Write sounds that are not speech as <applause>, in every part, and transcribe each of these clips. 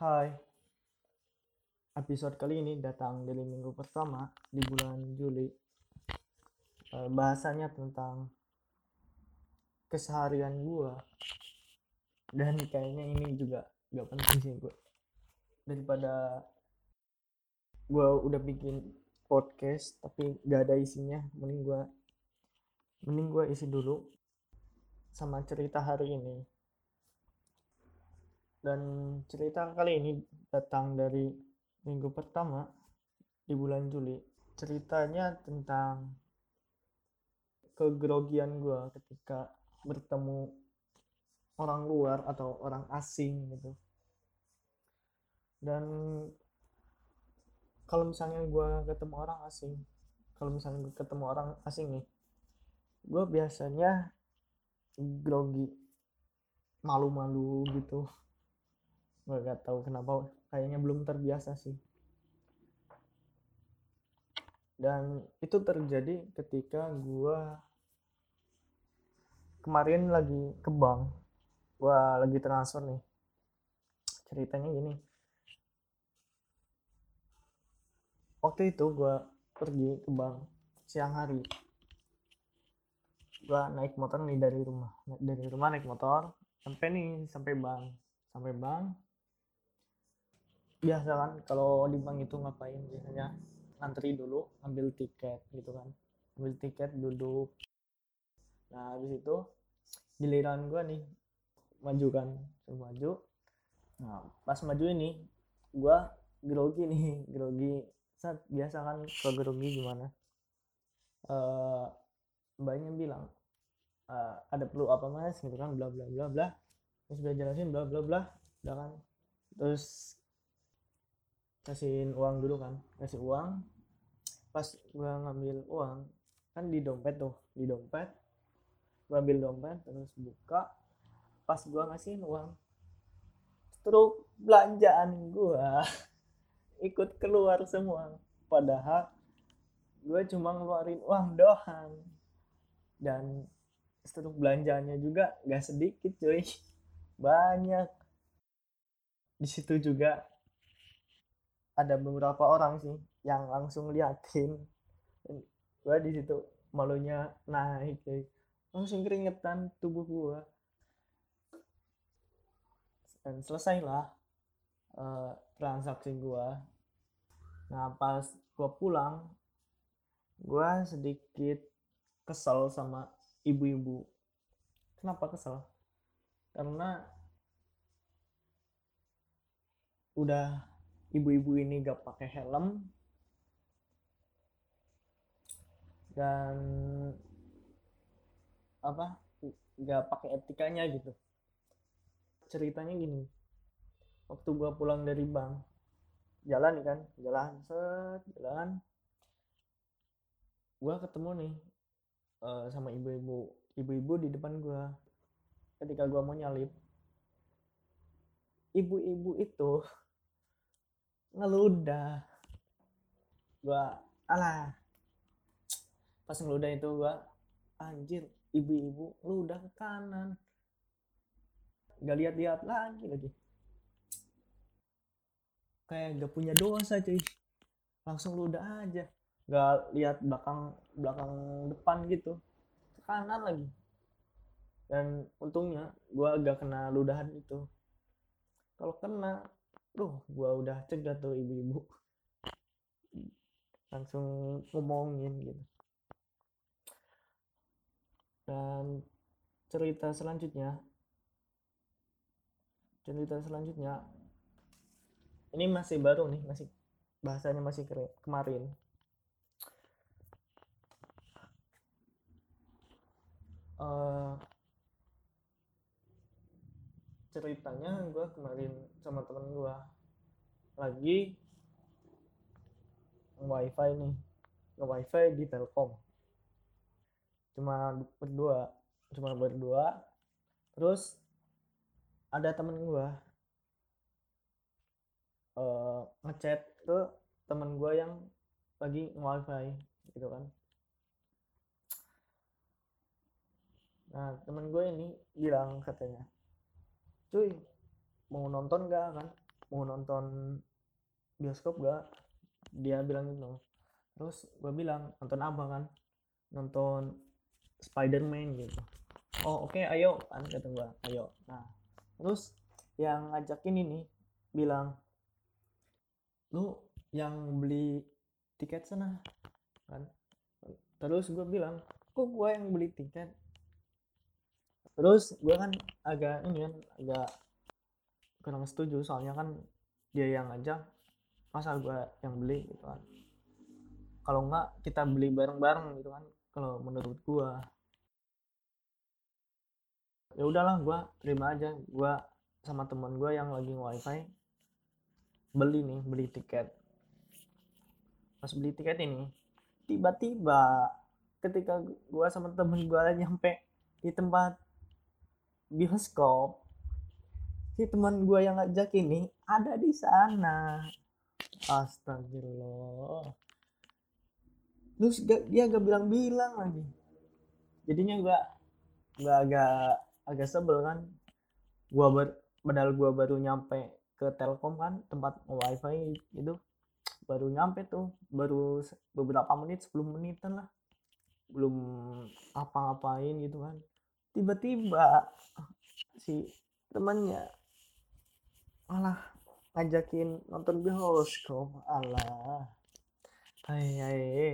Hai, episode kali ini datang dari minggu pertama di bulan Juli. Eh, bahasanya tentang keseharian gua. Dan kayaknya ini juga gak penting sih gua daripada gua udah bikin podcast tapi gak ada isinya mending gua mending gua isi dulu sama cerita hari ini dan cerita kali ini datang dari minggu pertama di bulan Juli. Ceritanya tentang kegrogian gue ketika bertemu orang luar atau orang asing gitu. Dan kalau misalnya gue ketemu orang asing, kalau misalnya gue ketemu orang asing nih, gue biasanya grogi, malu-malu gitu gue gak tahu kenapa kayaknya belum terbiasa sih. Dan itu terjadi ketika gue kemarin lagi ke bank. Gue lagi transfer nih. Ceritanya gini. Waktu itu gue pergi ke bank siang hari. Gue naik motor nih dari rumah dari rumah naik motor sampai nih sampai bank. Sampai bank biasa kan kalau di bank itu ngapain? Biasanya ngantri dulu ambil tiket gitu kan. Ambil tiket duduk. Nah habis itu giliran gue nih maju kan maju. Nah pas maju ini gue grogi nih <laughs> grogi. Saat biasa kan kalau grogi gimana? Uh, mbaknya bilang uh, ada perlu apa mas? Gitu kan bla bla bla bla. Terus udah jelasin bla bla bla. Udah kan. Terus kasihin uang dulu kan. Kasih uang. Pas gua ngambil uang kan di dompet tuh di dompet. Gua ambil dompet terus buka. Pas gua ngasihin uang struk belanjaan gua <laughs> ikut keluar semua. Padahal gue cuma ngeluarin uang doang. Dan struk belanjanya juga gak sedikit cuy. <laughs> Banyak. Di situ juga ada beberapa orang sih yang langsung liatin. Gue di situ malunya naik cuy langsung keringetan tubuh gue dan selesailah uh, transaksi gue nah pas gue pulang gue sedikit kesel sama ibu-ibu. Kenapa kesel? Karena udah ibu-ibu ini gak pakai helm. Dan apa gak pakai etikanya gitu. Ceritanya gini waktu gua pulang dari bank jalan kan jalan set jalan. Gua ketemu nih uh, sama ibu-ibu ibu-ibu di depan gua ketika gua mau nyalip. Ibu-ibu itu ngeludah. Gua alah. Pas ngeludah itu gua anjir ibu-ibu ngeludah ke kanan. Gak lihat-lihat lagi lagi. Kayak gak punya dosa cuy. Langsung ludah aja. Gak lihat belakang belakang depan gitu. Ke kanan lagi. Dan untungnya gua gak kena ludahan itu. Kalau kena Duh, gua udah cegah tuh ibu-ibu. Langsung ngomongin gitu. Dan cerita selanjutnya cerita selanjutnya ini masih baru nih, masih bahasanya masih kemarin. Uh, ceritanya gue kemarin sama temen gue lagi wifi nih nge wifi di telkom. Cuma berdua cuma berdua. Terus ada temen gue uh, ngechat ke temen gue yang lagi nge wifi gitu kan. Nah temen gue ini bilang katanya cuy mau nonton gak kan? Mau nonton bioskop gak dia bilang gitu. Terus gue bilang nonton apa kan? Nonton Spider-Man gitu. Oh oke okay, ayo kan kata gue ayo. Nah terus yang ngajakin ini bilang lu yang beli tiket sana kan? Terus gue bilang kok gue yang beli tiket terus gue kan agak ini kan agak kurang setuju. Soalnya kan dia yang ngajak masa gue yang beli gitu kan. Kalau enggak kita beli bareng-bareng gitu kan kalau menurut gue ya udahlah gue terima aja. Gue sama teman gue yang lagi wifi beli nih beli tiket. Pas beli tiket ini tiba-tiba ketika gue sama temen gue nyampe di tempat bioskop si teman gue yang ngajak ini ada di sana. Astagfirullah. Terus gak, dia gak bilang-bilang lagi. Jadinya gue gak agak agak sebel kan. Gue ber, padahal gue baru nyampe ke Telkom kan tempat wifi itu. Baru nyampe tuh baru beberapa menit 10 menitan lah. Belum apa-ngapain gitu kan tiba-tiba si temannya malah ngajakin nonton bioskop. Allah hai hai.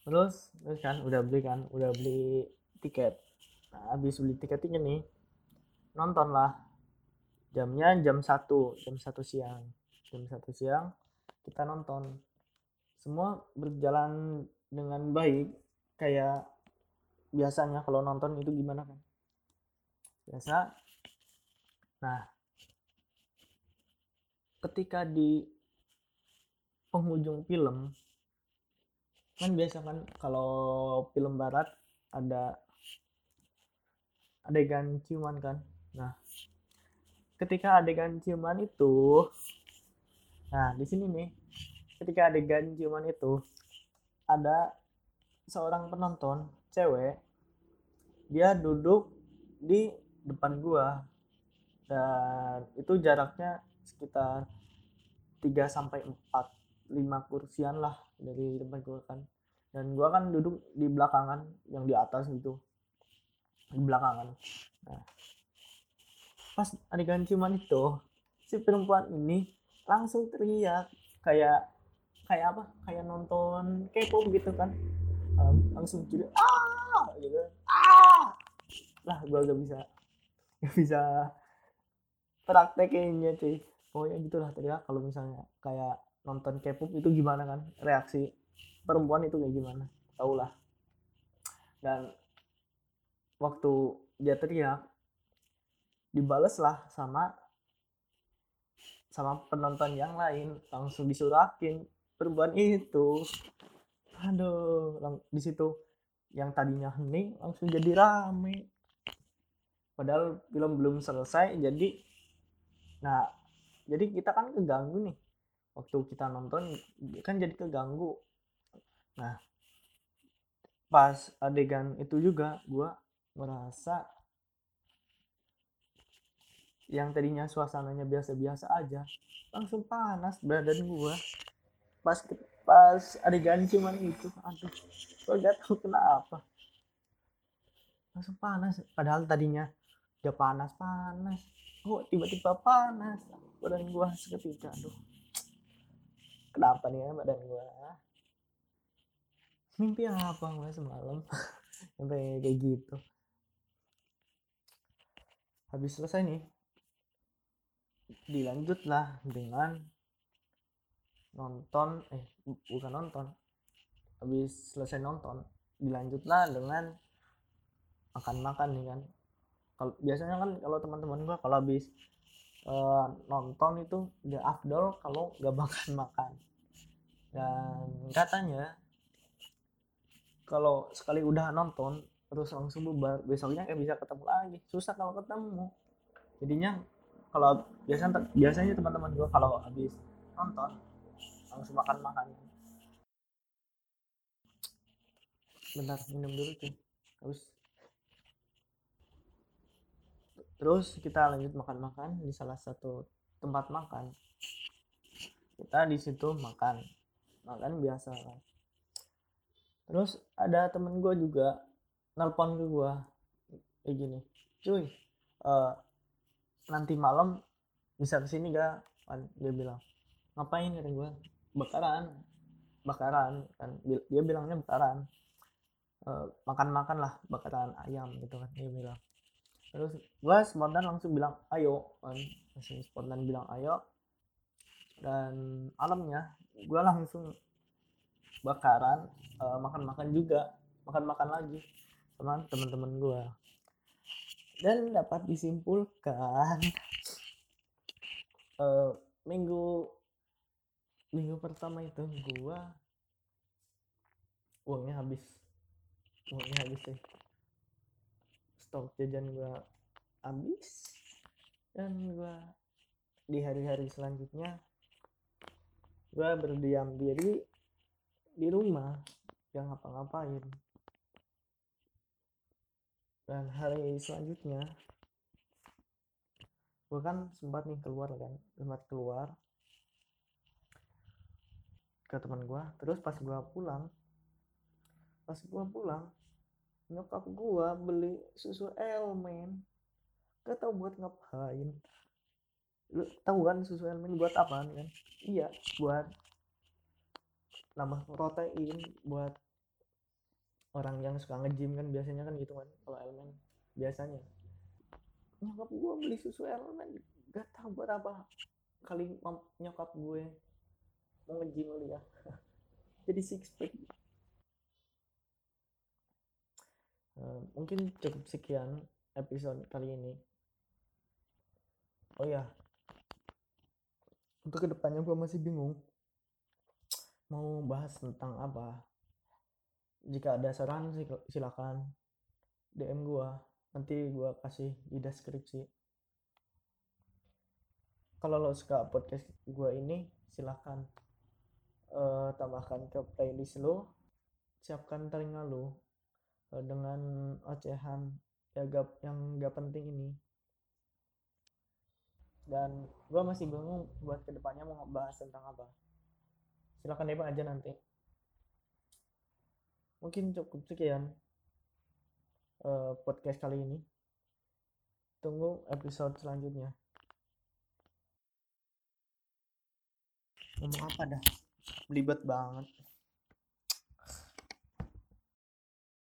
Terus terus kan udah beli kan udah beli tiket. Nah habis beli tiketnya nih nonton lah jamnya jam satu jam satu siang. Jam satu siang kita nonton. Semua berjalan dengan baik kayak biasanya kalau nonton itu gimana kan biasa. Nah ketika di penghujung film kan biasa kan kalau film barat ada adegan ciuman kan? Nah ketika adegan ciuman itu nah di sini nih ketika adegan ciuman itu ada seorang penonton cewek dia duduk di depan gua. Dan itu jaraknya sekitar 3 sampai 4 lima kursian lah dari tempat gue kan. Dan gue kan duduk di belakangan yang di atas gitu. Di belakangan. Nah pas adegan ciuman itu si perempuan ini langsung teriak kayak kayak apa? Kayak nonton K-pop gitu kan langsung jadi ah! Gitu. Ah! Lah gue gak bisa gak bisa praktekinnya cuy. Pokoknya gitulah teriak kalau misalnya kayak nonton K-pop itu gimana kan reaksi perempuan itu kayak gimana tau lah. Dan waktu dia teriak dibales lah sama sama penonton yang lain langsung disurakin perempuan itu aduh di situ. Yang tadinya hening langsung jadi rame. Padahal film belum selesai jadi nah jadi kita kan keganggu nih. Waktu kita nonton kan jadi keganggu. Nah pas adegan itu juga gue merasa yang tadinya suasananya biasa-biasa aja langsung panas badan gue pas pas adegan cuman itu aduh gue gak tahu kenapa. Langsung panas. Padahal tadinya udah panas panas. Oh tiba-tiba panas? Badan gue seketika. Aduh. Kenapa nih ya badan gue mimpi apa gue semalam? <laughs> Sampai kayak gitu. Habis selesai nih dilanjutlah dengan nonton eh bukan nonton. Habis selesai nonton dilanjutlah dengan makan-makan nih kan. Kalau biasanya kan kalau teman-teman gua kalau habis uh, nonton itu udah afdol kalau gak <laughs> makan makan dan katanya kalau sekali udah nonton terus langsung bubar besoknya kayak bisa ketemu lagi. Susah kalau ketemu. Jadinya kalau biasanya biasanya teman-teman gue kalau habis nonton langsung makan makan. Bentar minum dulu sih terus terus kita lanjut makan-makan di salah satu tempat makan. Kita di situ makan. Makan biasa. Terus ada temen gue juga nelpon ke gue kayak gini cuy uh, nanti malam bisa ke sini gak kan dia bilang ngapain? kata gue bakaran. Bakaran kan. Dia bilangnya bakaran. Uh, makan-makan lah bakaran ayam gitu kan dia bilang. Terus gue spontan langsung bilang ayo kan. Langsung spontan bilang ayo. Dan alamnya gue langsung bakaran uh, makan-makan juga. Makan-makan lagi sama teman-teman gue dan dapat disimpulkan uh, <laughs> minggu minggu pertama itu gue uangnya habis. Uangnya habis sih. Stok jajan gue habis. Dan gue di hari-hari selanjutnya gue berdiam diri di rumah yang ngapa-ngapain. Dan hari selanjutnya gue kan sempat nih keluar kan sempat keluar ke teman gue terus pas gue pulang pas gue pulang nyokap gue beli susu elmen gak tau buat ngapain. Lu tahu kan susu elemen buat apa kan? Iya buat nambah protein buat orang yang suka nge-gym kan biasanya kan gitu kan kalau elemen biasanya. Nyokap gue beli susu elemen gak tahu buat apa kali nyokap gue nge-gym ya. <laughs> Jadi six pack. Uh, mungkin cukup sekian episode kali ini. Oh ya. Untuk ke depannya gue masih bingung. Mau bahas tentang apa? Jika ada saran silakan DM gue nanti gue kasih di deskripsi. Kalau lo suka podcast gue ini silahkan uh, tambahkan ke playlist lo siapkan telinga lo uh, dengan ocehan ya gap, yang gak penting ini. Dan gue masih bingung buat ke depannya mau ngebahas tentang apa. Silahkan DM aja nanti. Mungkin cukup sekian uh, podcast kali ini. Tunggu episode selanjutnya. Ngomong apa dah belibet banget